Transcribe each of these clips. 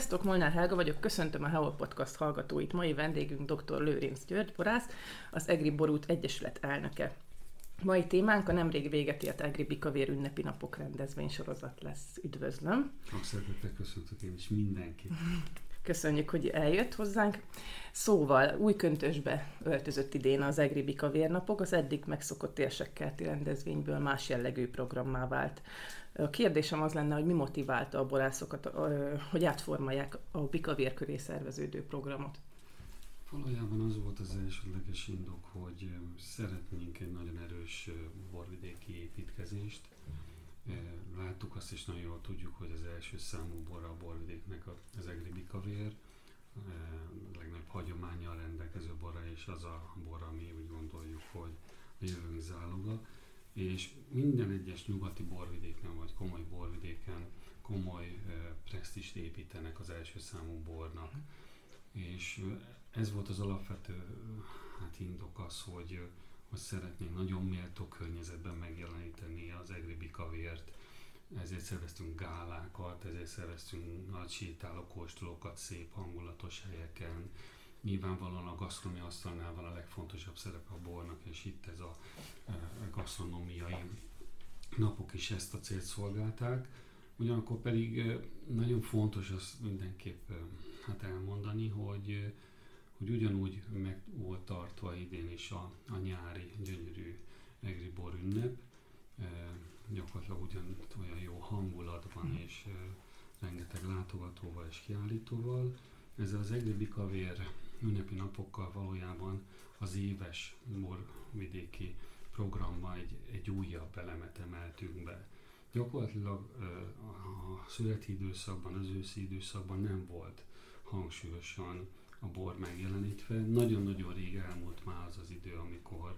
Sziasztok, Molnár Helga vagyok, köszöntöm a Heol Podcast hallgatóit. Mai vendégünk dr. Lőrinc György borász, az Egri Borút Egyesület elnöke. Mai témánk a nemrég véget ért Egri Bikavér ünnepi napok rendezvény sorozat lesz. Üdvözlöm! Sok szeretettel köszöntök én is mindenkit! Köszönjük, hogy eljött hozzánk. Szóval új köntösbe öltözött idén az Egri Bikavér napok, az eddig megszokott érsekkelti rendezvényből más jellegű programmá vált. A kérdésem az lenne, hogy mi motiválta a borászokat, hogy átformálják a bikavér köré szerveződő programot? Valójában az volt az elsődleges indok, hogy szeretnénk egy nagyon erős borvidéki építkezést. Láttuk azt is nagyon jól tudjuk, hogy az első számú bor a borvidéknek az egri bikavér, a legnagyobb hagyományjal rendelkező bora, és az a bor, ami úgy gondoljuk, hogy a jövőnk záloga és minden egyes nyugati borvidéken, vagy komoly borvidéken komoly presztist építenek az első számú bornak. És ez volt az alapvető hát indok az, hogy, hogy szeretnénk nagyon méltó környezetben megjeleníteni az egri kavért, ezért szerveztünk gálákat, ezért szerveztünk nagy sétáló szép hangulatos helyeken, Nyilvánvalóan a gasztronómia asztalnál van a legfontosabb szerepe a bornak, és itt ez a, a gasztronómiai napok is ezt a célt szolgálták. Ugyanakkor pedig nagyon fontos azt mindenképp hát elmondani, hogy, hogy ugyanúgy meg volt tartva idén is a, a nyári gyönyörű egri bor ünnep. E, gyakorlatilag ugyan olyan jó hangulatban mm. és e, rengeteg látogatóval és kiállítóval. Ez az egri bikavér ünnepi napokkal valójában az éves morvidéki programba egy, egy újabb elemet emeltünk be. Gyakorlatilag a születi időszakban, az őszi időszakban nem volt hangsúlyosan a bor megjelenítve. Nagyon-nagyon rég elmúlt már az az idő, amikor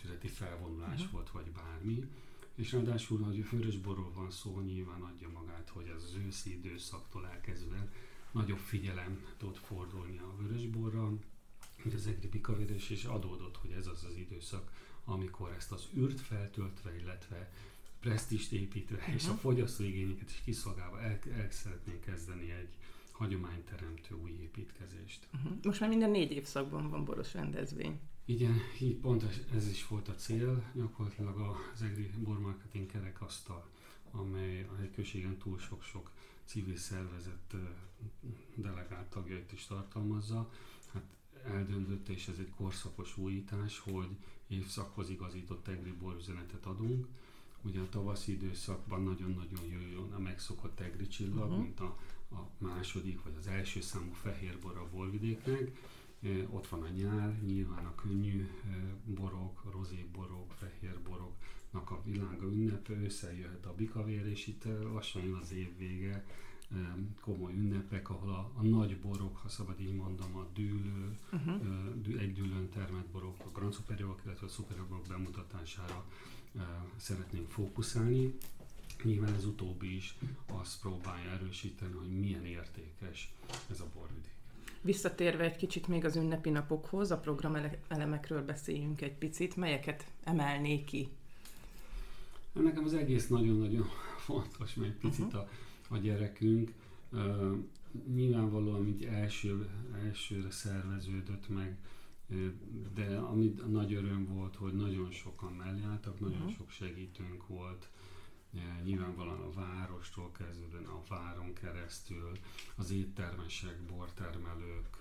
születi felvonulás uh-huh. volt, vagy bármi. És ráadásul, hogy a főrösborról van szó, nyilván adja magát, hogy az, az őszi időszaktól elkezdve nagyobb figyelem tud fordulni a vörösborra, hogy az egri pikavérés, és adódott, hogy ez az az időszak, amikor ezt az űrt feltöltve, illetve presztist építve, uh-huh. és a fogyasztóigényeket is kiszolgálva el, el szeretnénk kezdeni egy hagyományteremtő új építkezést. Uh-huh. Most már minden négy évszakban van boros rendezvény. Igen, így pont ez is volt a cél, gyakorlatilag az EGRI bormarketing kerekasztal, amely a hegyközségen túl sok-sok civil szervezet delegált tagjait is tartalmazza. Hát eldöntött, és ez egy korszakos újítás, hogy évszakhoz igazított egri üzenetet adunk. Ugye a tavaszi időszakban nagyon-nagyon jöjjön a megszokott egri csillag, uh-huh. mint a, a második vagy az első számú fehérbor a borvidéknek. Ott van a nyár, nyilván a könnyű borok, rozéborok, fehérboroknak a világa ünnepe, összejöhet a bikavér, és itt lassan jön az év vége, komoly ünnepek, ahol a, a nagy borok, ha szabad így mondom, a dűlő, uh-huh. egy dűlőn termelt borok, a Grand Superiorok, illetve a Superiorok bemutatására szeretnénk fókuszálni. Nyilván ez utóbbi is azt próbálja erősíteni, hogy milyen értékes ez a borvidék. Visszatérve egy kicsit még az ünnepi napokhoz, a program elemekről beszéljünk egy picit, melyeket emelnék ki? Nekem az egész nagyon-nagyon fontos, mert picit uh-huh. a a gyerekünk. Uh, nyilvánvalóan így első, elsőre szerveződött meg, de ami nagy öröm volt, hogy nagyon sokan mellé álltak, nagyon uh-huh. sok segítőnk volt, nyilvánvalóan a várostól kezdődően a váron keresztül, az éttermesek, bortermelők,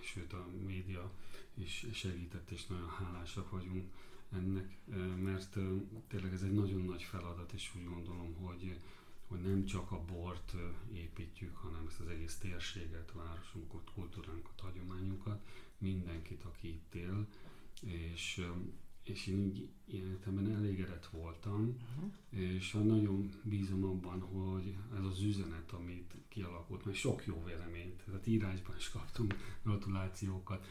sőt a média is segített, és nagyon hálásak vagyunk ennek, mert tényleg ez egy nagyon nagy feladat, és úgy gondolom, hogy hogy nem csak a bort építjük, hanem ezt az egész térséget, városunkat, kultúránkat, hagyományunkat, mindenkit, aki itt él, és, és én így életemben elégedett voltam, uh-huh. és nagyon bízom abban, hogy ez az üzenet, amit kialakult, mert sok jó véleményt, tehát írásban is kaptunk gratulációkat,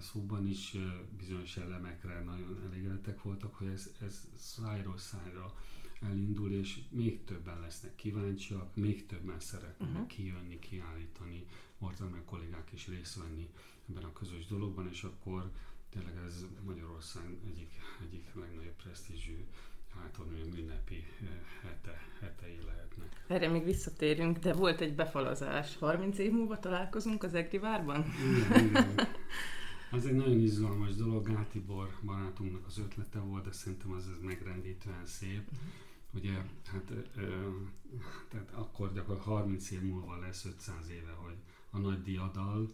szóban is bizonyos elemekre nagyon elégedettek voltak, hogy ez, ez szájról szájra elindul, és még többen lesznek kíváncsiak, még többen szeretnének uh-huh. kijönni, kiállítani, meg kollégák is részt venni ebben a közös dologban, és akkor tényleg ez Magyarország egyik, egyik legnagyobb presztízsű hát hogy ünnepi hete, hetei lehetnek. Erre még visszatérünk, de volt egy befalazás. 30 év múlva találkozunk az Egri várban? Az egy nagyon izgalmas dolog, Gátibor barátunknak az ötlete volt, de szerintem az, az megrendítően szép. Uh-huh. Ugye, hát ö, tehát akkor gyakorlatilag 30 év múlva lesz 500 éve, hogy a nagy diadal,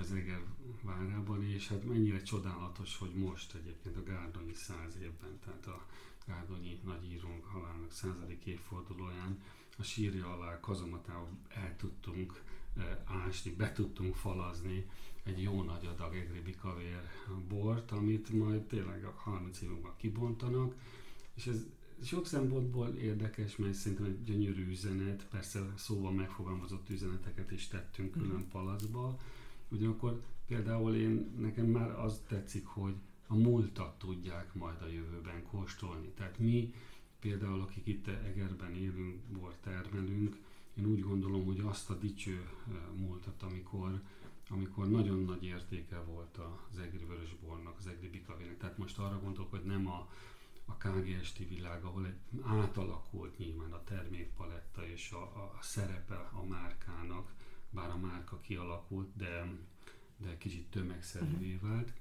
az Eger várában, és hát mennyire csodálatos, hogy most egyébként a Gárdonyi száz évben, tehát a Gárdonyi nagyírónk halálának századik évfordulóján. A sírja alá kazomatába el tudtunk e, ásni, be tudtunk falazni egy jó nagy adag egri bikavér bort, amit majd tényleg a 30 év múlva kibontanak, és ez sok szempontból érdekes, mert szerintem egy gyönyörű üzenet, persze szóval megfogalmazott üzeneteket is tettünk külön mhm. palacba, ugyanakkor például én, nekem már az tetszik, hogy a múltat tudják majd a jövőben kóstolni. Tehát mi például, akik itt Egerben élünk, bor termelünk, én úgy gondolom, hogy azt a dicső múltat, amikor, amikor nagyon nagy értéke volt az egri vörösbornak, az egri bikavének. Tehát most arra gondolok, hogy nem a, a KGST világ, ahol egy átalakult nyilván a termékpaletta és a, a szerepe a márkának, bár a márka kialakult, de, de kicsit tömegszerűvé mhm. vált.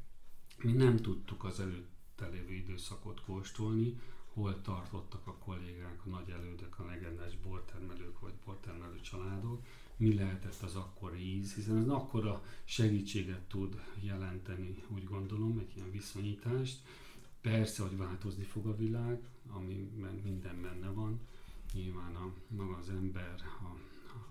Mi nem tudtuk az előtte lévő időszakot kóstolni, hol tartottak a kollégák, a nagy elődök, a legendás bortermelők vagy bortermelő családok, mi lehetett az akkori íz, hiszen ez akkora segítséget tud jelenteni, úgy gondolom, egy ilyen viszonyítást. Persze, hogy változni fog a világ, amiben minden benne van, nyilván a, maga az ember, a,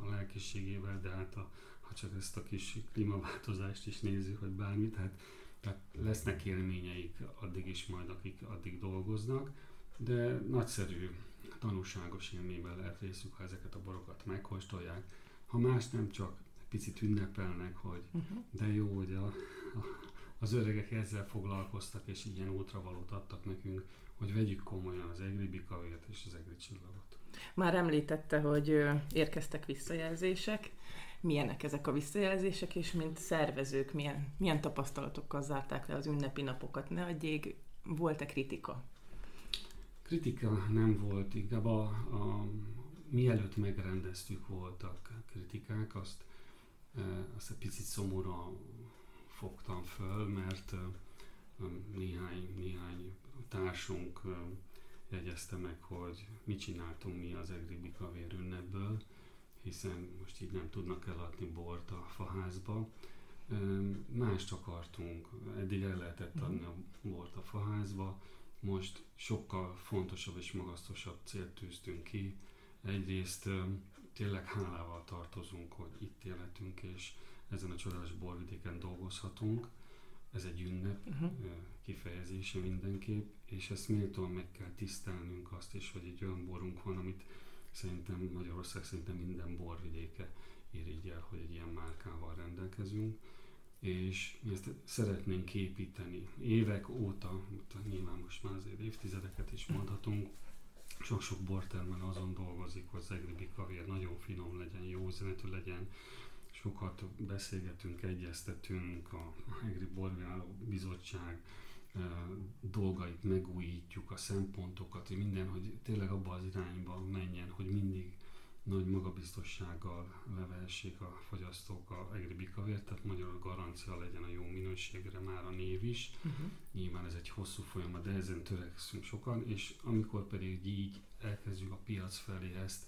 a lelkiségével, de hát a, ha csak ezt a kis klímaváltozást is nézzük, vagy bármit, tehát, tehát lesznek élményeik addig is majd, akik addig dolgoznak, de nagyszerű, tanulságos élményben lehet részük, ha ezeket a borokat megkóstolják. Ha más nem csak picit ünnepelnek, hogy uh-huh. de jó, hogy a, a, az öregek ezzel foglalkoztak, és ilyen útravalót adtak nekünk, hogy vegyük komolyan az egri bikavért és az egri csillagot. Már említette, hogy érkeztek visszajelzések. Milyenek ezek a visszajelzések, és mint szervezők milyen, milyen tapasztalatokkal zárták le az ünnepi napokat? Ne adjék, volt-e kritika? Kritika nem volt, inkább a, a, mielőtt megrendeztük voltak kritikák, azt, e, azt egy picit szomorúan fogtam föl, mert e, néhány, néhány társunk e, jegyezte meg, hogy mit csináltunk mi az Egri Bikavér ünnepből, hiszen most így nem tudnak eladni bort a faházba. Mást akartunk, eddig el lehetett mhm. adni a bort a faházba, most sokkal fontosabb és magasztosabb célt tűztünk ki. Egyrészt tényleg hálával tartozunk, hogy itt élhetünk, és ezen a csodálatos borvidéken dolgozhatunk. Ez egy ünnep uh-huh. kifejezése mindenképp, és ezt méltóan meg kell tisztelnünk azt is, hogy egy olyan borunk van, amit szerintem Magyarország szerintem minden borvidéke irigyel, hogy egy ilyen márkával rendelkezünk és mi ezt szeretnénk építeni. Évek óta, nyilván most már azért évtizedeket is mondhatunk, sok-sok bortermelő azon dolgozik, hogy az egri bikavér nagyon finom legyen, jó üzenetű legyen, sokat beszélgetünk, egyeztetünk, a Egri Borváló Bizottság dolgait megújítjuk, a szempontokat, hogy minden, hogy tényleg abba az irányba menjen, hogy mindig nagy magabiztossággal levehessék a fogyasztók a egri bikavért, tehát magyarul garancia legyen a jó minőségre már a név is. Uh-huh. Nyilván ez egy hosszú folyamat, de ezen törekszünk sokan, és amikor pedig így elkezdjük a piac felé ezt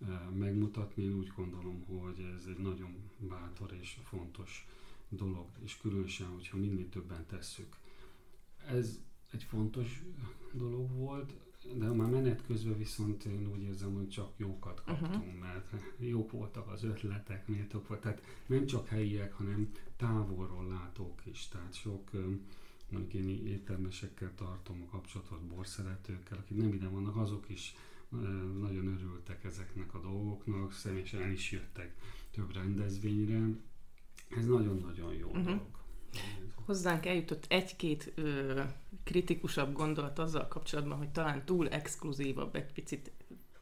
e, megmutatni, én úgy gondolom, hogy ez egy nagyon bátor és fontos dolog, és különösen, hogyha minél többen tesszük. Ez egy fontos dolog volt, de már menet közben viszont én úgy érzem, hogy csak jókat kaptunk, uh-huh. mert jók voltak az ötletek, méltók volt. Tehát nem csak helyiek, hanem távolról látók is. Tehát sok mondjuk én éttermesekkel tartom a kapcsolatot, borszeretőkkel, akik nem ide vannak, azok is nagyon örültek ezeknek a dolgoknak, személyesen el is jöttek több rendezvényre. Ez nagyon-nagyon jó uh-huh. dolog hozzánk eljutott egy-két ö, kritikusabb gondolat azzal kapcsolatban, hogy talán túl exkluzívabb, egy picit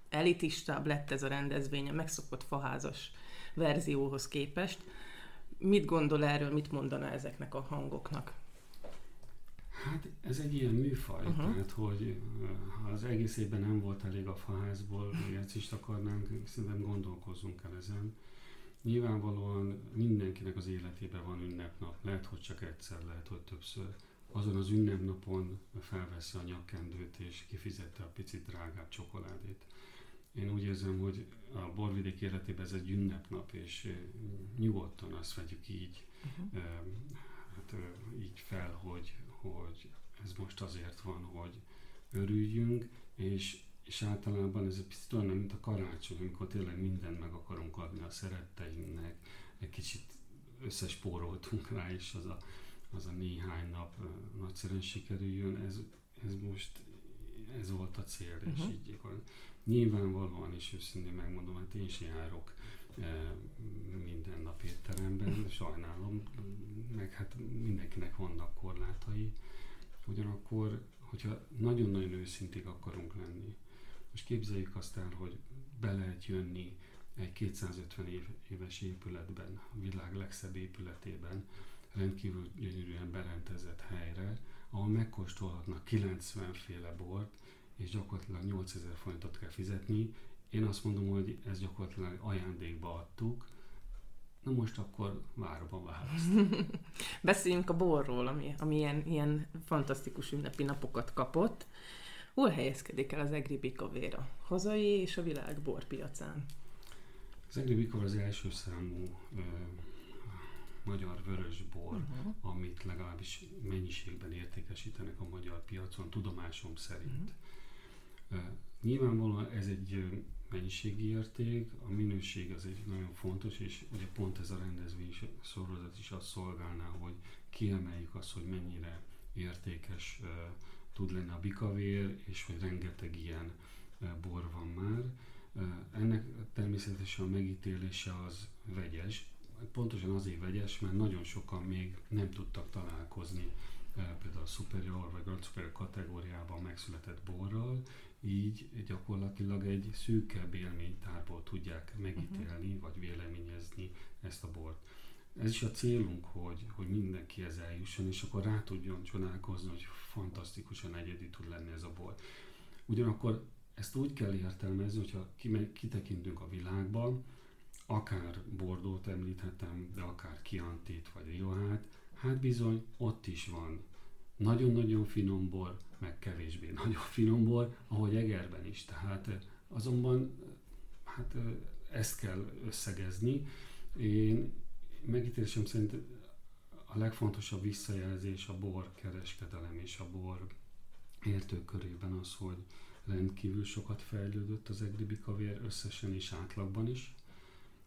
elitistább lett ez a rendezvény a megszokott faházas verzióhoz képest. Mit gondol erről, mit mondana ezeknek a hangoknak? Hát ez egy ilyen műfaj, uh-huh. tehát hogy ha az egész évben nem volt elég a faházból, hogy ezt is akarnánk, szerintem gondolkozzunk el ezen. Nyilvánvalóan mindenkinek az életében van ünnepnap, lehet, hogy csak egyszer, lehet, hogy többször. Azon az ünnepnapon felveszi a nyakkendőt és kifizette a picit drágább csokoládét. Én úgy érzem, hogy a borvidék életében ez egy ünnepnap, és nyugodtan azt vegyük így, uh-huh. hát, így fel, hogy, hogy ez most azért van, hogy örüljünk, és, és általában ez egy picit olyan, mint a karácsony, amikor tényleg mindent meg akarunk adni a szeretteinknek, egy kicsit összespóroltunk rá, és az a, az a néhány nap nagyszerűen sikerüljön, ez, ez most ez volt a cél, uh-huh. és mhm. így nyilvánvalóan is őszintén megmondom, hát én is járok minden nap étteremben, sajnálom, meg hát mindenkinek vannak korlátai, ugyanakkor, hogyha nagyon-nagyon őszinték akarunk lenni, most képzeljük azt el, hogy be lehet jönni egy 250 éves épületben, a világ legszebb épületében, rendkívül gyönyörűen berendezett helyre, ahol megkóstolhatnak 90 féle bort, és gyakorlatilag 8000 forintot kell fizetni. Én azt mondom, hogy ezt gyakorlatilag ajándékba adtuk, Na most akkor várom a választ. Beszéljünk a borról, ami, ami ilyen, ilyen fantasztikus ünnepi napokat kapott. Hol helyezkedik el az Egri Bikavér a hazai és a világ borpiacán? Az Egri Bikavér az első számú ö, magyar vörös bor, uh-huh. amit legalábbis mennyiségben értékesítenek a magyar piacon, tudomásom szerint. Uh-huh. Nyilvánvalóan ez egy mennyiségi érték, a minőség az egy nagyon fontos, és ugye pont ez a rendezvény sorozat is azt szolgálná, hogy kiemeljük azt, hogy mennyire értékes uh, tud lenni a bikavér, és hogy rengeteg ilyen bor van már. Ennek természetesen a megítélése az vegyes, pontosan azért vegyes, mert nagyon sokan még nem tudtak találkozni például a superior vagy grand superior kategóriában megszületett borral, így gyakorlatilag egy szűkebb élménytárból tudják megítélni uh-huh. vagy véleményezni ezt a bort. Ez is a célunk, hogy, hogy mindenki ez eljusson, és akkor rá tudjon csodálkozni, hogy fantasztikusan egyedi tud lenni ez a bor. Ugyanakkor ezt úgy kell értelmezni, hogyha kitekintünk a világban, akár Bordót említhetem, de akár Kiantit vagy Riohát, hát bizony ott is van nagyon-nagyon finom bor, meg kevésbé nagyon finom bor, ahogy Egerben is. Tehát azonban hát ezt kell összegezni. Én megítélésem szerint a legfontosabb visszajelzés a bor kereskedelem és a bor értők körében az, hogy rendkívül sokat fejlődött az egribi kavér összesen és átlagban is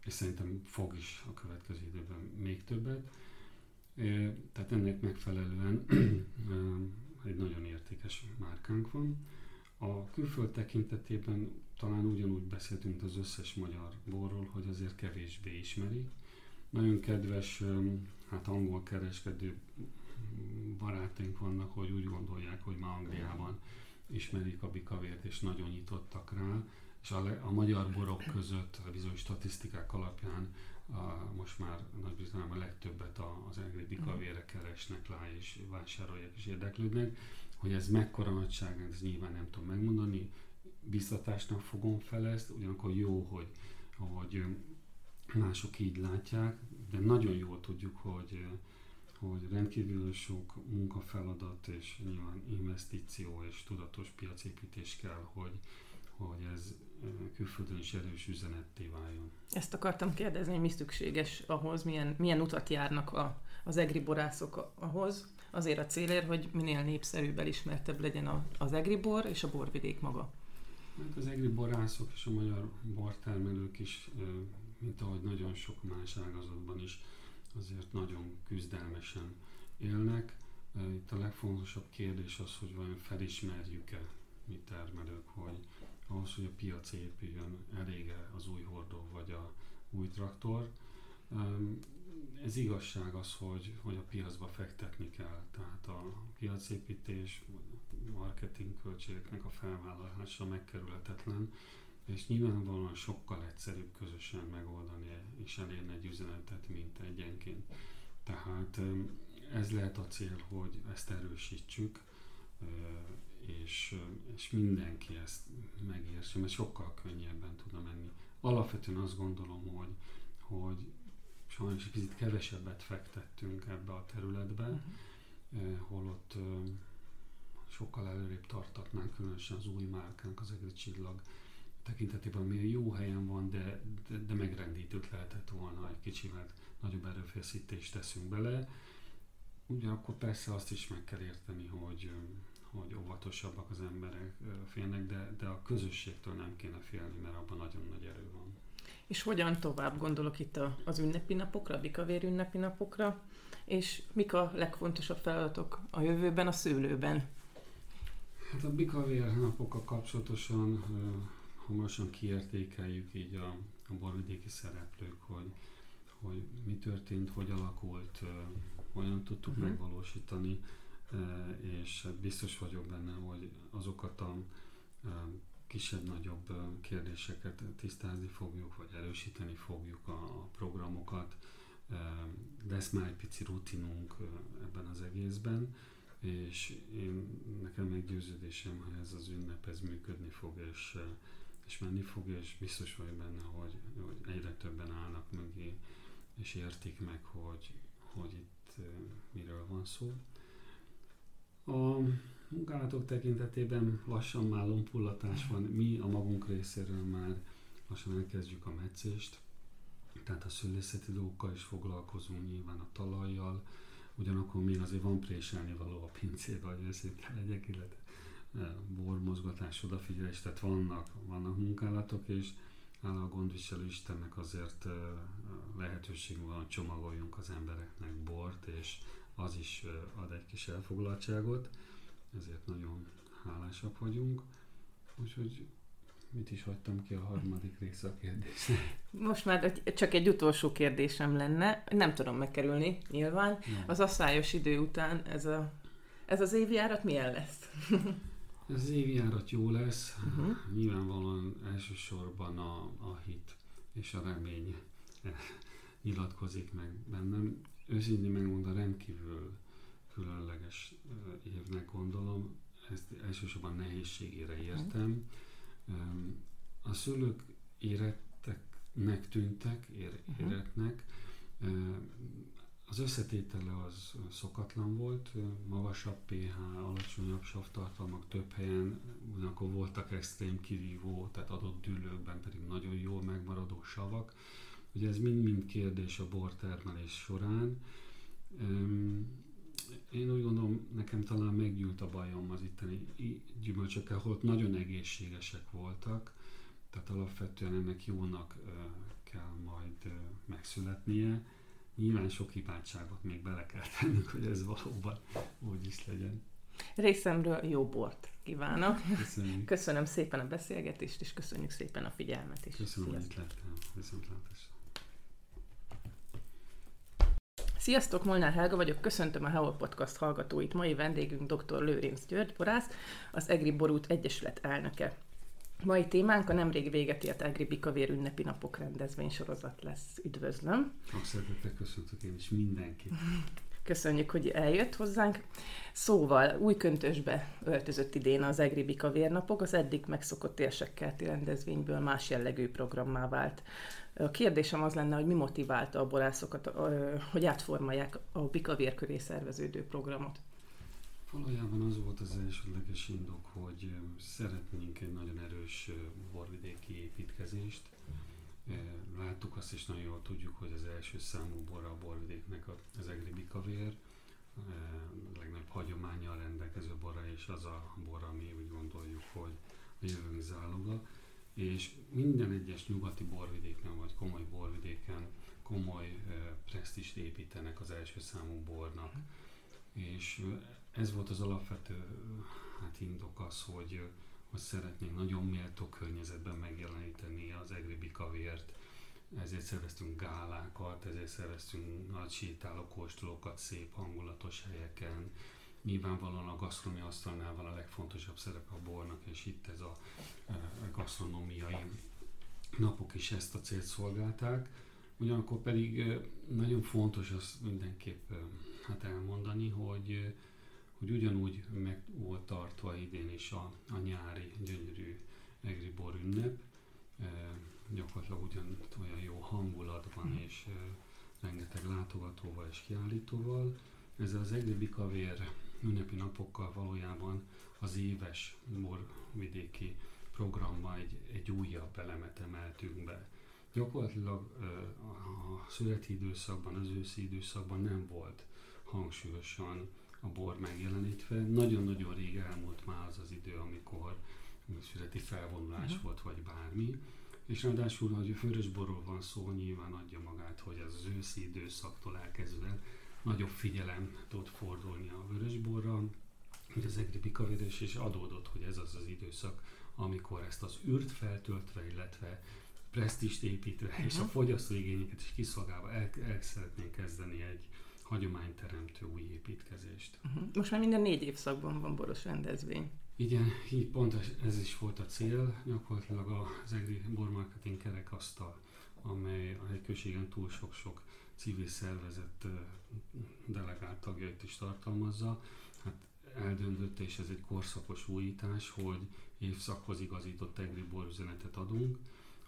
és szerintem fog is a következő időben még többet. Tehát ennek megfelelően egy nagyon értékes márkánk van. A külföld tekintetében talán ugyanúgy beszéltünk az összes magyar borról, hogy azért kevésbé ismeri. Nagyon kedves, hát angol kereskedő barátaink vannak, hogy úgy gondolják, hogy ma Angliában ismerik a bikavért, és nagyon nyitottak rá és a, le, a magyar borok között a bizonyos statisztikák alapján a, most már Nagy-Britanniában a legtöbbet a, az egri bikavére keresnek rá és vásárolják és érdeklődnek. Hogy ez mekkora nagyság, ez nyilván nem tudom megmondani, biztatásnak fogom fel ezt, ugyanakkor jó, hogy, hogy mások így látják, de nagyon jól tudjuk, hogy, hogy rendkívül sok munkafeladat és nyilván investíció és tudatos piacépítés kell, hogy, hogy ez külföldön is erős üzenetté váljon. Ezt akartam kérdezni, hogy mi szükséges ahhoz, milyen, milyen utat járnak a, az egri borászok ahhoz, azért a célért, hogy minél népszerűbb, elismertebb legyen a, az egri bor és a borvidék maga. Hát az egri borászok és a magyar bortermelők is, mint ahogy nagyon sok más ágazatban is, azért nagyon küzdelmesen élnek. Itt a legfontosabb kérdés az, hogy vajon felismerjük-e mi termelők, hogy ahhoz, hogy a piac épüljön, elége az új hordó vagy a új traktor. Ez igazság az, hogy, hogy a piacba fektetni kell, tehát a piacépítés, marketing költségeknek a felvállalása megkerülhetetlen, és nyilvánvalóan sokkal egyszerűbb közösen megoldani és elérni egy üzenetet, mint egyenként. Tehát ez lehet a cél, hogy ezt erősítsük, és, és mindenki ezt megértse, mert sokkal könnyebben tudna menni. Alapvetően azt gondolom, hogy, hogy sajnos egy kicsit kevesebbet fektettünk ebbe a területbe, uh-huh. holott sokkal előrébb tartatnánk, különösen az új márkánk, az Egri Csillag tekintetében, ami jó helyen van, de, de, de megrendítőt lehetett volna egy kicsivel nagyobb erőfeszítést teszünk bele. Ugyanakkor persze azt is meg kell érteni, hogy, hogy óvatosabbak az emberek félnek, de, de a közösségtől nem kéne félni, mert abban nagyon nagy erő van. És hogyan tovább gondolok itt az ünnepi napokra, a bikavér ünnepi napokra, és mik a legfontosabb feladatok a jövőben, a szőlőben? Hát a bikavér napokkal kapcsolatosan hamarosan kiértékeljük így a, a borvidéki szereplők, hogy, hogy mi történt, hogy alakult, hogyan tudtuk uh-huh. megvalósítani, és hát biztos vagyok benne, hogy azokat a kisebb-nagyobb kérdéseket tisztázni fogjuk, vagy erősíteni fogjuk a, a programokat. Lesz már egy pici rutinunk ebben az egészben, és én, nekem meggyőződésem, hogy ez az ünnep ez működni fog, és, és menni fog, és biztos vagyok benne, hogy, hogy egyre többen állnak mögé, és értik meg, hogy, hogy itt miről van szó. A munkálatok tekintetében lassan már lompullatás van. Mi a magunk részéről már lassan elkezdjük a meccést, tehát a szülészeti dolgokkal is foglalkozunk, nyilván a talajjal, ugyanakkor még azért van préselni való a pincébe, hogy őszinte legyek, illetve bormozgatás, odafigyelés, tehát vannak, vannak munkálatok, és hála a gondviselő Istennek azért e, lehetőség van, hogy csomagoljunk az embereknek bort, és az is ad egy kis elfoglaltságot ezért nagyon hálásak vagyunk. Úgyhogy mit is hagytam ki a harmadik része a kérdésnek? Most már csak egy utolsó kérdésem lenne, nem tudom megkerülni nyilván. Nem. Az asszályos idő után ez, a, ez az évjárat milyen lesz? Ez évjárat jó lesz, uh-huh. nyilvánvalóan elsősorban a, a hit és a remény nyilatkozik meg bennem. Őszintén megmondom, rendkívül különleges évnek gondolom, ezt elsősorban nehézségére értem. A szülők éretteknek tűntek, ér, mhm. éretnek. Az összetétele az szokatlan volt, magasabb pH, alacsonyabb savtartalmak több helyen, ugyanakkor voltak extrém kirívó, tehát adott dűlőkben pedig nagyon jól megmaradó savak. Ugye ez mind-mind kérdés a bortermelés során én úgy gondolom, nekem talán meggyűlt a bajom az itteni gyümölcsökkel, ahol nagyon egészségesek voltak, tehát alapvetően ennek jónak kell majd megszületnie. Nyilván sok hibátságot még bele kell tennünk, hogy ez valóban úgy is legyen. Részemről jó bort kívánok. Köszönjük. Köszönöm szépen a beszélgetést, és köszönjük szépen a figyelmet is. Köszönöm, hogy itt lettem. Viszontlátásra. Sziasztok, Molnár Helga vagyok, köszöntöm a Heol Podcast hallgatóit. Mai vendégünk dr. Lőrinc György borász, az Egri Borút Egyesület elnöke. Mai témánk a nemrég véget ért Egri Bikavér ünnepi napok rendezvény sorozat lesz. Üdvözlöm! Sok szeretettel köszöntök én is mindenkit! Köszönjük, hogy eljött hozzánk. Szóval új köntösbe öltözött idén az Egri Bikavér napok, az eddig megszokott érsekkelti rendezvényből más jellegű programmá vált. A kérdésem az lenne, hogy mi motiválta a borászokat, hogy átformálják a bikavér köré szerveződő programot? Valójában az volt az elsődleges indok, hogy szeretnénk egy nagyon erős borvidéki építkezést. Láttuk azt is nagyon jól tudjuk, hogy az első számú bor a borvidéknek az egri bikavér, legnagyobb hagyományjal rendelkező bora, és az a bor, ami úgy gondoljuk, hogy a jövőnk záloga és minden egyes nyugati borvidéken, vagy komoly borvidéken komoly presztist építenek az első számú bornak. És ez volt az alapvető hát indok az, hogy, hogy szeretnénk nagyon méltó környezetben megjeleníteni az egri bikavért, ezért szerveztünk gálákat, ezért szerveztünk nagy sétáló kóstolókat szép hangulatos helyeken, Nyilvánvalóan a gasztronómia asztalnál van a legfontosabb szerepe a bornak, és itt ez a, a gasztronómiai napok is ezt a célt szolgálták. Ugyanakkor pedig nagyon fontos azt mindenképp hát elmondani, hogy, hogy ugyanúgy meg volt tartva idén is a, a nyári gyönyörű egri bor ünnep, gyakorlatilag ugyan olyan jó hangulatban mm. és rengeteg látogatóval és kiállítóval. Ezzel az egri bikavér ünnepi napokkal valójában az éves borvidéki programba egy, egy újabb elemet emeltünk be. Gyakorlatilag a születi időszakban, az őszi időszakban nem volt hangsúlyosan a bor megjelenítve. Nagyon-nagyon rég elmúlt már az az idő, amikor születi felvonulás uh-huh. volt, vagy bármi. És ráadásul, hogy főrösborról van szó, nyilván adja magát, hogy az őszi időszaktól elkezdve nagyobb figyelem tud fordulni a vörösborra, hogy az egri bikavérés, és adódott, hogy ez az az időszak, amikor ezt az űrt feltöltve, illetve presztist építve, uh-huh. és a fogyasztóigényeket is kiszolgálva el, el szeretnénk kezdeni egy hagyományteremtő új építkezést. Uh-huh. Most már minden négy évszakban van boros rendezvény. Igen, így pont ez is volt a cél, gyakorlatilag az EGRI Bormarketing kerekasztal, amely a hegyközségen túl sok-sok civil szervezet delegált tagjait is tartalmazza. Hát eldöntött, és ez egy korszakos újítás, hogy évszakhoz igazított egri borüzenetet adunk.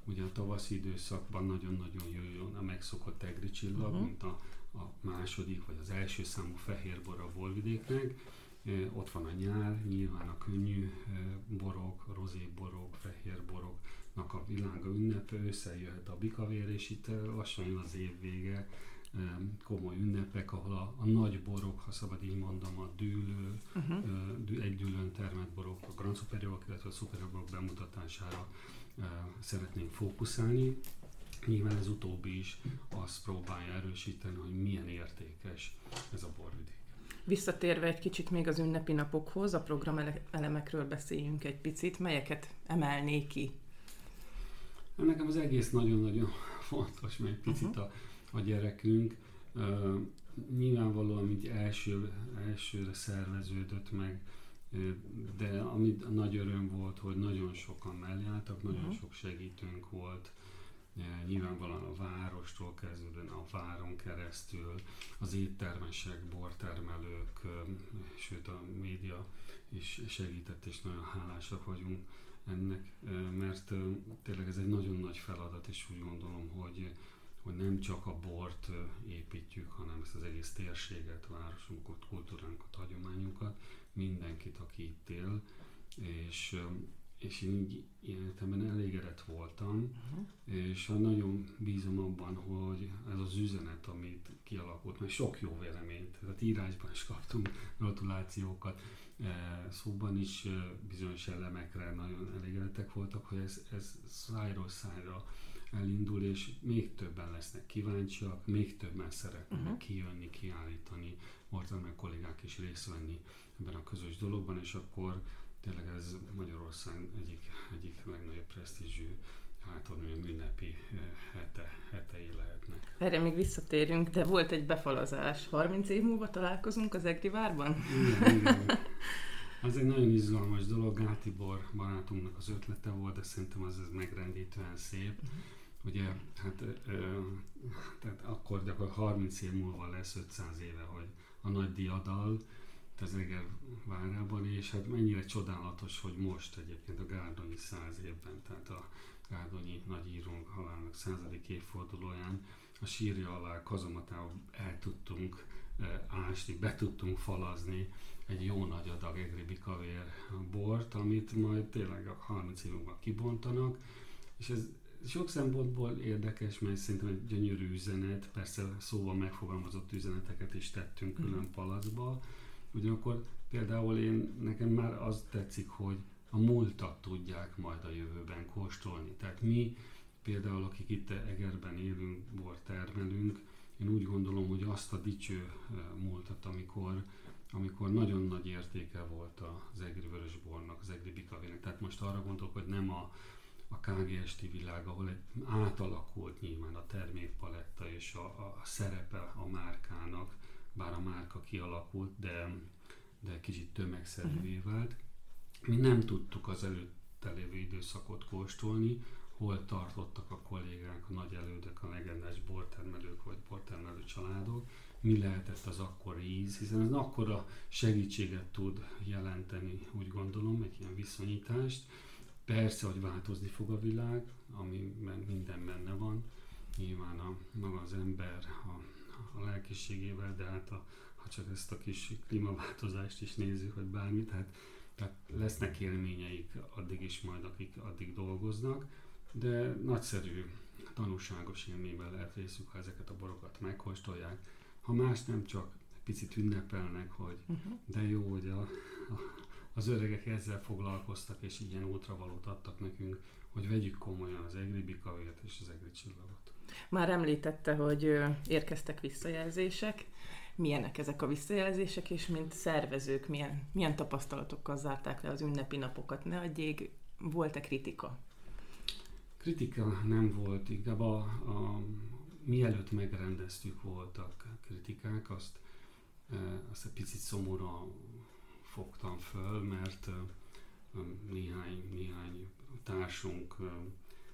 Ugye a tavaszi időszakban nagyon-nagyon jöjjön a megszokott egri csillag, uh-huh. mint a, a második vagy az első számú fehérbor a borvidéknek. E, ott van a nyár, nyilván a könnyű borok, rozé borok, fehér boroknak a világa ünnepe, összejöhet a bikavér, és itt lassan jön az év vége, komoly ünnepek, ahol a, a nagy borok, ha szabad így mondom, a dűlő, uh-huh. egy dűlőn termelt borok, a Grand Superiorok, illetve a Superiorok bemutatására szeretnénk fókuszálni. Nyilván ez utóbbi is azt próbálja erősíteni, hogy milyen értékes ez a borvidék. Visszatérve egy kicsit még az ünnepi napokhoz, a programelemekről beszéljünk egy picit, melyeket emelnék ki? Nekem az egész nagyon-nagyon fontos, mert egy picit uh-huh. a a gyerekünk. Uh, nyilvánvalóan mint első, elsőre szerveződött meg, de ami nagy öröm volt, hogy nagyon sokan mellé álltak, nagyon uh-huh. sok segítőnk volt, nyilvánvalóan a várostól kezdődően a váron keresztül, az éttermesek, bortermelők, sőt a média is segített, és nagyon hálásak vagyunk ennek, mert tényleg ez egy nagyon nagy feladat, és úgy gondolom, hogy hogy nem csak a bort építjük, hanem ezt az egész térséget, városunkat, kultúránkat, hagyományunkat, mindenkit, aki itt él, és, és én így életemben elégedett voltam, uh-huh. és nagyon bízom abban, hogy ez az üzenet, amit kialakult, mert sok jó véleményt, tehát írásban is kaptunk gratulációkat, szóban is bizonyos elemekre nagyon elégedettek voltak, hogy ez, ez szájról szájra elindul, és még többen lesznek kíváncsiak, még többen szeretnének uh-huh. kijönni, kiállítani, meg kollégák is részt venni ebben a közös dologban, és akkor tényleg ez Magyarország egyik, egyik legnagyobb presztízsű hát hogy ünnepi eh, hete, hetei lehetnek. Erre még visszatérünk, de volt egy befalazás. 30 év múlva találkozunk az Egri várban? Igen, igen. Ez egy nagyon izgalmas dolog, Gátibor barátunknak az ötlete volt, de szerintem az, ez megrendítően szép. Uh-huh ugye, hát ö, tehát akkor gyakorlatilag 30 év múlva lesz 500 éve, hogy a nagy diadal Tezeger várában, és hát mennyire csodálatos, hogy most egyébként a Gárdonyi 100 évben, tehát a Gárdonyi nagyírónk halálának századik évfordulóján a sírja alá kazomatából el tudtunk ásni, be tudtunk falazni egy jó nagy adag egri bikavér bort, amit majd tényleg a 30 év múlva kibontanak, és ez sok szempontból érdekes, mert szerintem egy gyönyörű üzenet, persze szóval megfogalmazott üzeneteket is tettünk mhm. külön palacba, ugyanakkor például én, nekem már az tetszik, hogy a múltat tudják majd a jövőben kóstolni. Tehát mi például, akik itt Egerben élünk, bor termelünk, én úgy gondolom, hogy azt a dicső múltat, amikor, amikor nagyon nagy értéke volt az egri vörösbornak, az egri bikavének. Tehát most arra gondolok, hogy nem a a KGST világ, ahol egy átalakult nyilván a termékpaletta és a, a szerepe a márkának, bár a márka kialakult, de, de kicsit tömegszerűvé mhm. vált. Mi nem tudtuk az előtte lévő időszakot kóstolni, hol tartottak a kollégák, a nagy elődök, a legendás bortermelők vagy bortermelő családok, mi lehetett az akkori íz, hiszen ez akkora segítséget tud jelenteni, úgy gondolom, egy ilyen viszonyítást. Persze, hogy változni fog a világ, ami minden benne van, nyilván a, maga az ember a, a lelkiségével, de hát a, ha csak ezt a kis klímaváltozást is nézzük, vagy bármit, tehát, tehát lesznek élményeik addig is majd, akik addig dolgoznak, de nagyszerű, tanulságos élményben lehet részük, ha ezeket a borokat megkóstolják. Ha más nem csak picit ünnepelnek, hogy uh-huh. de jó, hogy a, a, az öregek ezzel foglalkoztak, és ilyen útravalót adtak nekünk, hogy vegyük komolyan az egri bikavért és az egri csillagot. Már említette, hogy érkeztek visszajelzések. Milyenek ezek a visszajelzések, és mint szervezők milyen, milyen tapasztalatokkal zárták le az ünnepi napokat? Ne adjék, volt-e kritika? Kritika nem volt, inkább a, a, mielőtt megrendeztük voltak kritikák, azt, azt egy picit szomorúan fogtam föl, mert néhány, néhány társunk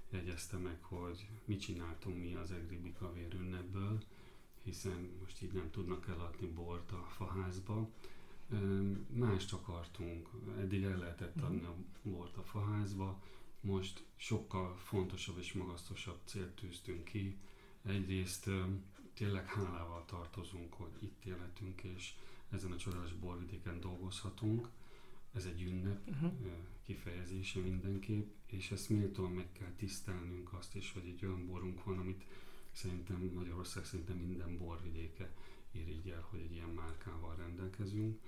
jegyezte meg, hogy mit csináltunk mi az Egri Bikavér ünnepből, hiszen most így nem tudnak eladni bort a faházba. Mást akartunk, eddig el lehetett adni a bort a faházba, most sokkal fontosabb és magasztosabb célt tűztünk ki. Egyrészt tényleg hálával tartozunk, hogy itt élhetünk, és ezen a csodálatos borvidéken dolgozhatunk. Ez egy ünnep uh-huh. kifejezése mindenképp, és ezt méltóan meg kell tisztelnünk azt is, hogy egy olyan borunk van, amit szerintem Magyarország szerintem minden borvidéke irigyel, hogy egy ilyen márkával rendelkezünk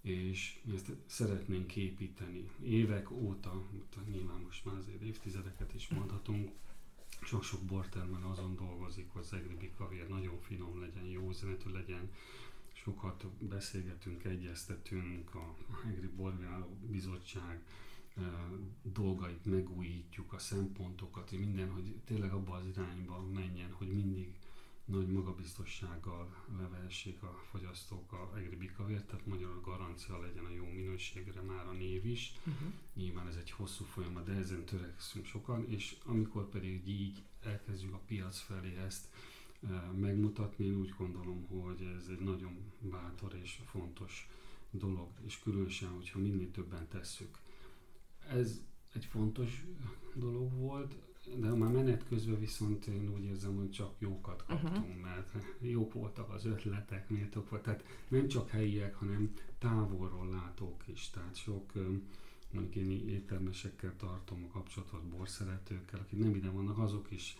és ezt szeretnénk építeni. Évek óta, nyilván most már azért évtizedeket is mondhatunk, sok-sok bortermel azon dolgozik, hogy az egri kavér nagyon finom legyen, jó üzenetű legyen, sokat beszélgetünk, egyeztetünk, a Egri Borgáló Bizottság dolgait megújítjuk, a szempontokat, minden, hogy tényleg abba az irányba menjen, hogy mindig nagy magabiztossággal levehessék a fogyasztók a egri bikavért, tehát magyar garancia legyen a jó minőségre már a név is. Uh-huh. Nyilván ez egy hosszú folyamat, de ezen törekszünk sokan, és amikor pedig így elkezdjük a piac felé ezt megmutatni, én úgy gondolom, hogy ez egy nagyon bátor és fontos dolog, és különösen, hogyha minél többen tesszük. Ez egy fontos dolog volt, de már menet közben viszont én úgy érzem, hogy csak jókat kaptunk, uh-huh. mert jók voltak az ötletek, méltók volt. Tehát nem csak helyiek, hanem távolról látók is. Tehát sok mondjuk én éttermesekkel tartom a kapcsolatot, borszeretőkkel, akik nem ide vannak, azok is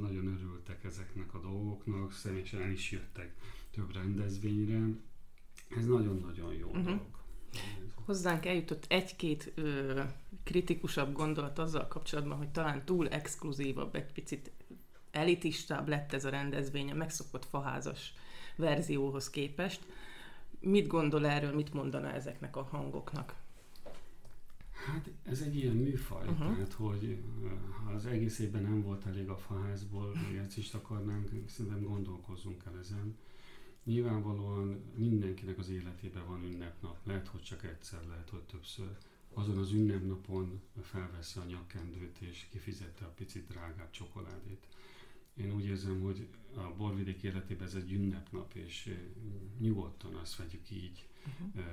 nagyon örültek ezeknek a dolgoknak, személyesen el is jöttek több rendezvényre. Ez nagyon-nagyon jó uh-huh. dolog hozzánk eljutott egy-két ö, kritikusabb gondolat azzal kapcsolatban, hogy talán túl exkluzívabb, egy picit elitistább lett ez a rendezvény a megszokott faházas verzióhoz képest. Mit gondol erről, mit mondana ezeknek a hangoknak? Hát ez egy ilyen műfaj, uh-huh. tehát hogy ha az egész évben nem volt elég a faházból, hogy ezt is akarnánk, szerintem gondolkozzunk el ezen. Nyilvánvalóan mindenkinek az életében van ünnepnap, lehet, hogy csak egyszer, lehet, hogy többször. Azon az ünnepnapon felveszi a nyakkendőt és kifizette a picit drágább csokoládét. Én úgy érzem, hogy a borvidék életében ez egy ünnepnap, és nyugodtan azt vegyük így, uh-huh.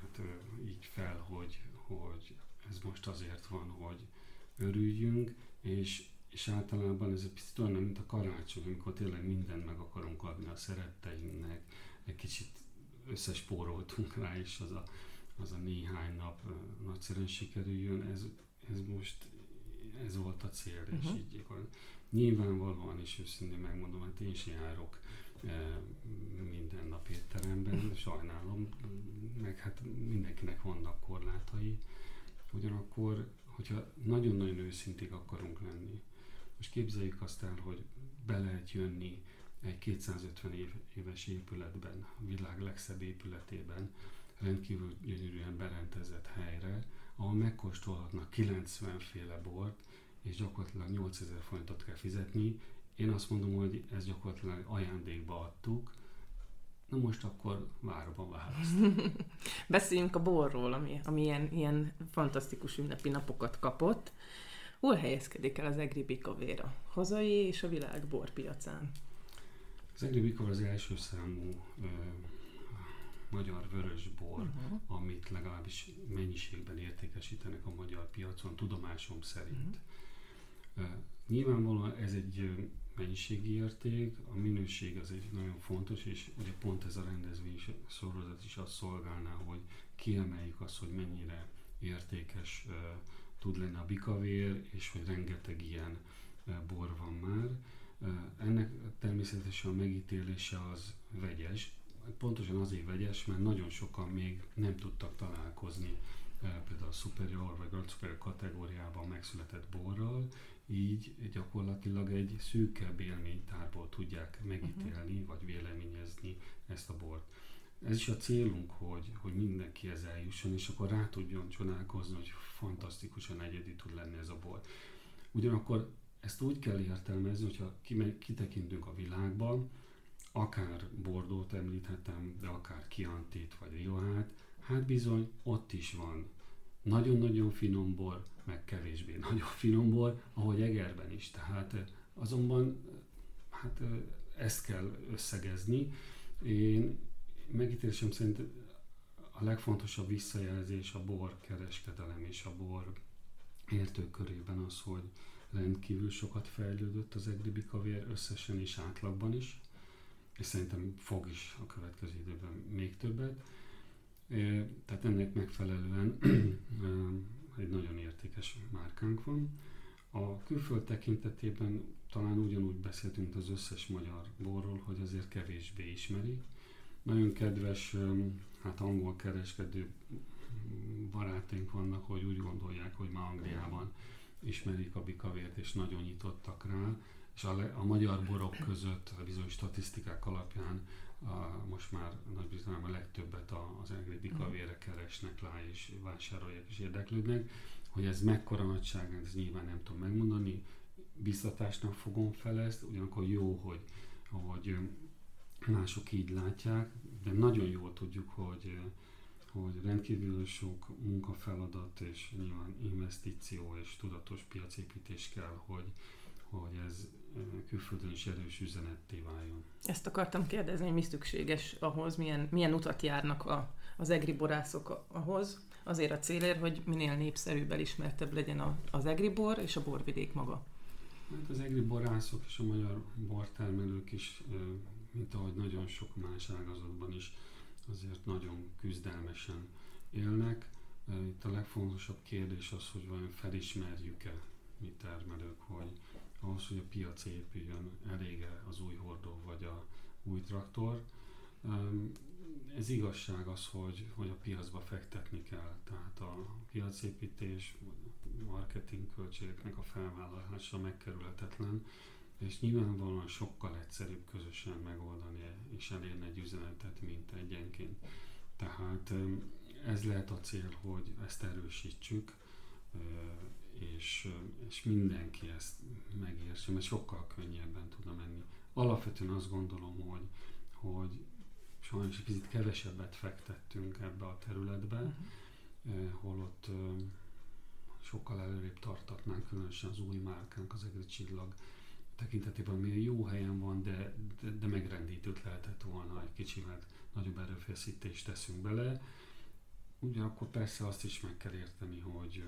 hát, így fel, hogy, hogy ez most azért van, hogy örüljünk, és és általában ez egy picit olyan, mint a karácsony, amikor tényleg mindent meg akarunk adni a szeretteinknek, egy kicsit összespóroltunk rá is az a, az a néhány nap nagyszerűen sikerüljön, ez, ez most ez volt a cél, uh-huh. és mhm. így nyilvánvalóan is őszintén megmondom, hát én is járok minden nap étteremben, sajnálom, meg hát mindenkinek vannak korlátai, ugyanakkor, hogyha nagyon-nagyon őszinték akarunk lenni, most képzeljük azt el, hogy be lehet jönni egy 250 év, éves épületben, a világ legszebb épületében, rendkívül gyönyörűen berendezett helyre, ahol megkóstolhatnak 90 féle bort, és gyakorlatilag 8000 forintot kell fizetni. Én azt mondom, hogy ezt gyakorlatilag ajándékba adtuk, Na most akkor várom a választ. Beszéljünk a borról, ami, ami ilyen, ilyen fantasztikus ünnepi napokat kapott Hol helyezkedik el az Egri Bikavér a hazai és a világ borpiacán? Az Egri Bikavér az első számú ö, magyar vörösbor, uh-huh. amit legalábbis mennyiségben értékesítenek a magyar piacon, tudomásom szerint. Uh-huh. Uh, nyilvánvalóan ez egy mennyiségi érték, a minőség az egy nagyon fontos, és ugye pont ez a rendezvény sorozat is azt szolgálná, hogy kiemeljük azt, hogy mennyire értékes uh, tud lenni a bikavér, és hogy rengeteg ilyen uh, bor van már. Uh, ennek természetesen a megítélése az vegyes, pontosan azért vegyes, mert nagyon sokan még nem tudtak találkozni például a superior vagy grand superior kategóriában megszületett borral, így gyakorlatilag egy szűkebb élménytárból tudják megítélni uh-huh. vagy véleményezni ezt a bort. Ez is a célunk, hogy, hogy mindenki ez eljusson, és akkor rá tudjon csodálkozni, hogy fantasztikusan egyedi tud lenni ez a bor. Ugyanakkor ezt úgy kell értelmezni, hogyha kitekintünk a világban, akár Bordót említhetem, de akár Kiantit vagy Riohát, hát bizony ott is van nagyon-nagyon finom bor, meg kevésbé nagyon finom bor, ahogy Egerben is. Tehát azonban hát ezt kell összegezni. Én megítélésem szerint a legfontosabb visszajelzés a bor kereskedelem és a bor értők körében az, hogy rendkívül sokat fejlődött az egri bikavér összesen és átlagban is, és szerintem fog is a következő időben még többet. Tehát ennek megfelelően egy nagyon értékes márkánk van. A külföld tekintetében talán ugyanúgy beszéltünk az összes magyar borról, hogy azért kevésbé ismerik. Nagyon kedves, hát angol kereskedő barátaink vannak, hogy úgy gondolják, hogy ma Angliában ismerik a bikavért, és nagyon nyitottak rá, és a, le, a magyar borok között a bizonyos statisztikák alapján a, most már Nagy-Britanniában a legtöbbet az egri bikavére keresnek rá, és vásárolják és érdeklődnek. Hogy ez mekkora nagyság, ez nyilván nem tudom megmondani, biztatásnak fogom fel ezt, ugyanakkor jó, hogy, hogy mások így látják, de nagyon jól tudjuk, hogy, hogy rendkívül sok munkafeladat és nyilván investíció és tudatos piacépítés kell, hogy, hogy ez külföldön is erős üzenetté váljon. Ezt akartam kérdezni, hogy mi szükséges ahhoz, milyen, milyen utat járnak a, az egri borászok ahhoz, azért a célért, hogy minél népszerűbb, elismertebb legyen a, az egri bor és a borvidék maga. Hát az egri borászok és a magyar bortermelők is, mint ahogy nagyon sok más ágazatban is, azért nagyon küzdelmesen élnek. Itt a legfontosabb kérdés az, hogy vajon felismerjük-e mi termelők, hogy ahhoz, hogy a piac épüljön, elége az új hordó vagy a új traktor. Ez igazság az, hogy, hogy a piacba fektetni kell, tehát a piacépítés, marketing költségeknek a felvállalása megkerülhetetlen, és nyilvánvalóan sokkal egyszerűbb közösen megoldani és elérni egy üzenetet, mint egyenként. Tehát ez lehet a cél, hogy ezt erősítsük, és, és mindenki ezt megértse, mert sokkal könnyebben tudna menni. Alapvetően azt gondolom, hogy, hogy sajnos egy kicsit kevesebbet fektettünk ebbe a területbe, uh-huh. holott sokkal előrébb tartatnánk, különösen az új márkánk, az Egri Csillag tekintetében, ami jó helyen van, de, de, de megrendítőt lehetett volna, egy kicsivel nagyobb erőfeszítést teszünk bele. Ugyanakkor persze azt is meg kell érteni, hogy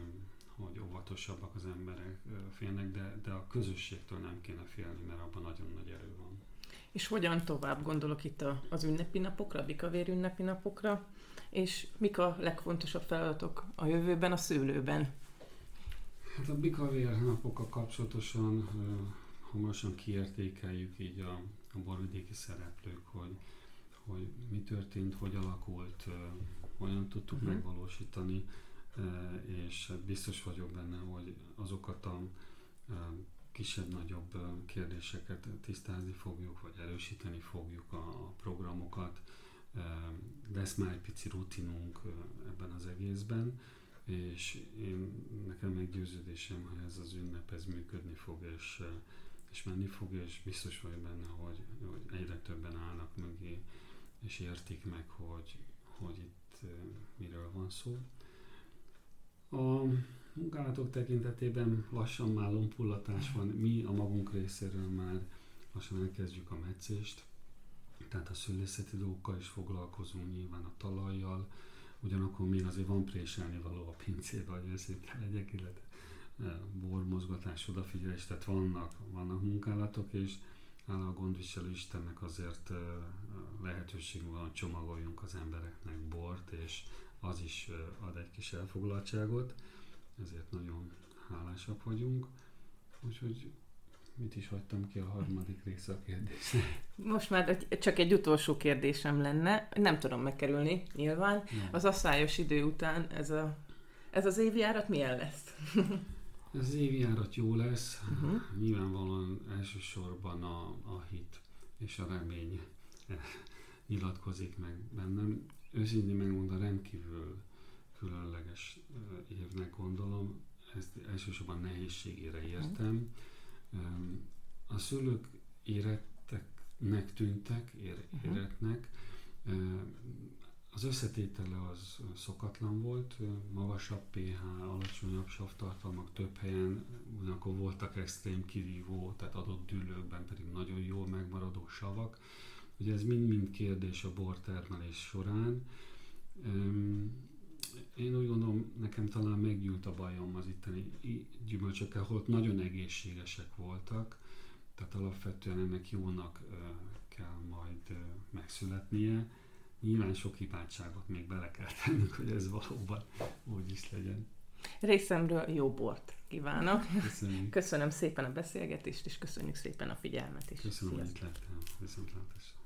hogy óvatosabbak az emberek félnek, de, de a közösségtől nem kéne félni, mert abban nagyon nagy erő van. És hogyan tovább gondolok itt az ünnepi napokra, a bikavér ünnepi napokra, és mik a legfontosabb feladatok a jövőben, a szőlőben? Hát a bikavér napokkal kapcsolatosan hamarosan kiértékeljük így a, a borvidéki szereplők, hogy, hogy mi történt, hogy alakult, hogyan tudtuk uh-huh. megvalósítani és biztos vagyok benne, hogy azokat a kisebb-nagyobb kérdéseket tisztázni fogjuk, vagy erősíteni fogjuk a programokat. Lesz már egy pici rutinunk ebben az egészben, és én, nekem meggyőződésem, hogy ez az ünnep ez működni fog, és, és menni fog, és biztos vagyok benne, hogy, hogy egyre többen állnak mögé, és értik meg, hogy, hogy itt miről van szó. A munkálatok tekintetében lassan már lompullatás van. Mi a magunk részéről már lassan elkezdjük a meccést, tehát a szülészeti dolgokkal is foglalkozunk, nyilván a talajjal, ugyanakkor még azért van préselni való a pincébe, hogy őszinte legyek, illetve e, bormozgatás, odafigyelés, tehát vannak, vannak munkálatok, és hála a gondviselő Istennek azért e, lehetőség van, hogy csomagoljunk az embereknek bort, és az is ad egy kis elfoglaltságot, ezért nagyon hálásak vagyunk. Úgyhogy mit is hagytam ki a harmadik része a kérdésnek? Most már csak egy utolsó kérdésem lenne, nem tudom megkerülni nyilván. Nem. Az asszályos idő után ez, a, ez az évjárat milyen lesz? ez az évjárat jó lesz, uh-huh. nyilvánvalóan elsősorban a, a hit és a remény nyilatkozik meg bennem. Őszintén megmondom, rendkívül különleges évnek gondolom, ezt elsősorban nehézségére értem. A szülők éretteknek tűntek, mhm. éretnek, az összetétele az szokatlan volt, magasabb pH, alacsonyabb savtartalmak több helyen, ugyanakkor voltak extrém kirívó, tehát adott dűlőkben pedig nagyon jól megmaradó savak. Ugye ez mind-mind kérdés a bortermelés során én úgy gondolom, nekem talán meggyűlt a bajom az itteni gyümölcsökkel, holott nagyon egészségesek voltak, tehát alapvetően ennek jónak kell majd megszületnie. Nyilván sok hibátságot még bele kell tennünk, hogy ez valóban úgy is legyen. Részemről jó bort kívánok. Köszönjük. Köszönöm szépen a beszélgetést, és köszönjük szépen a figyelmet is. Köszönöm, hogy itt lettem. Viszontlátásra.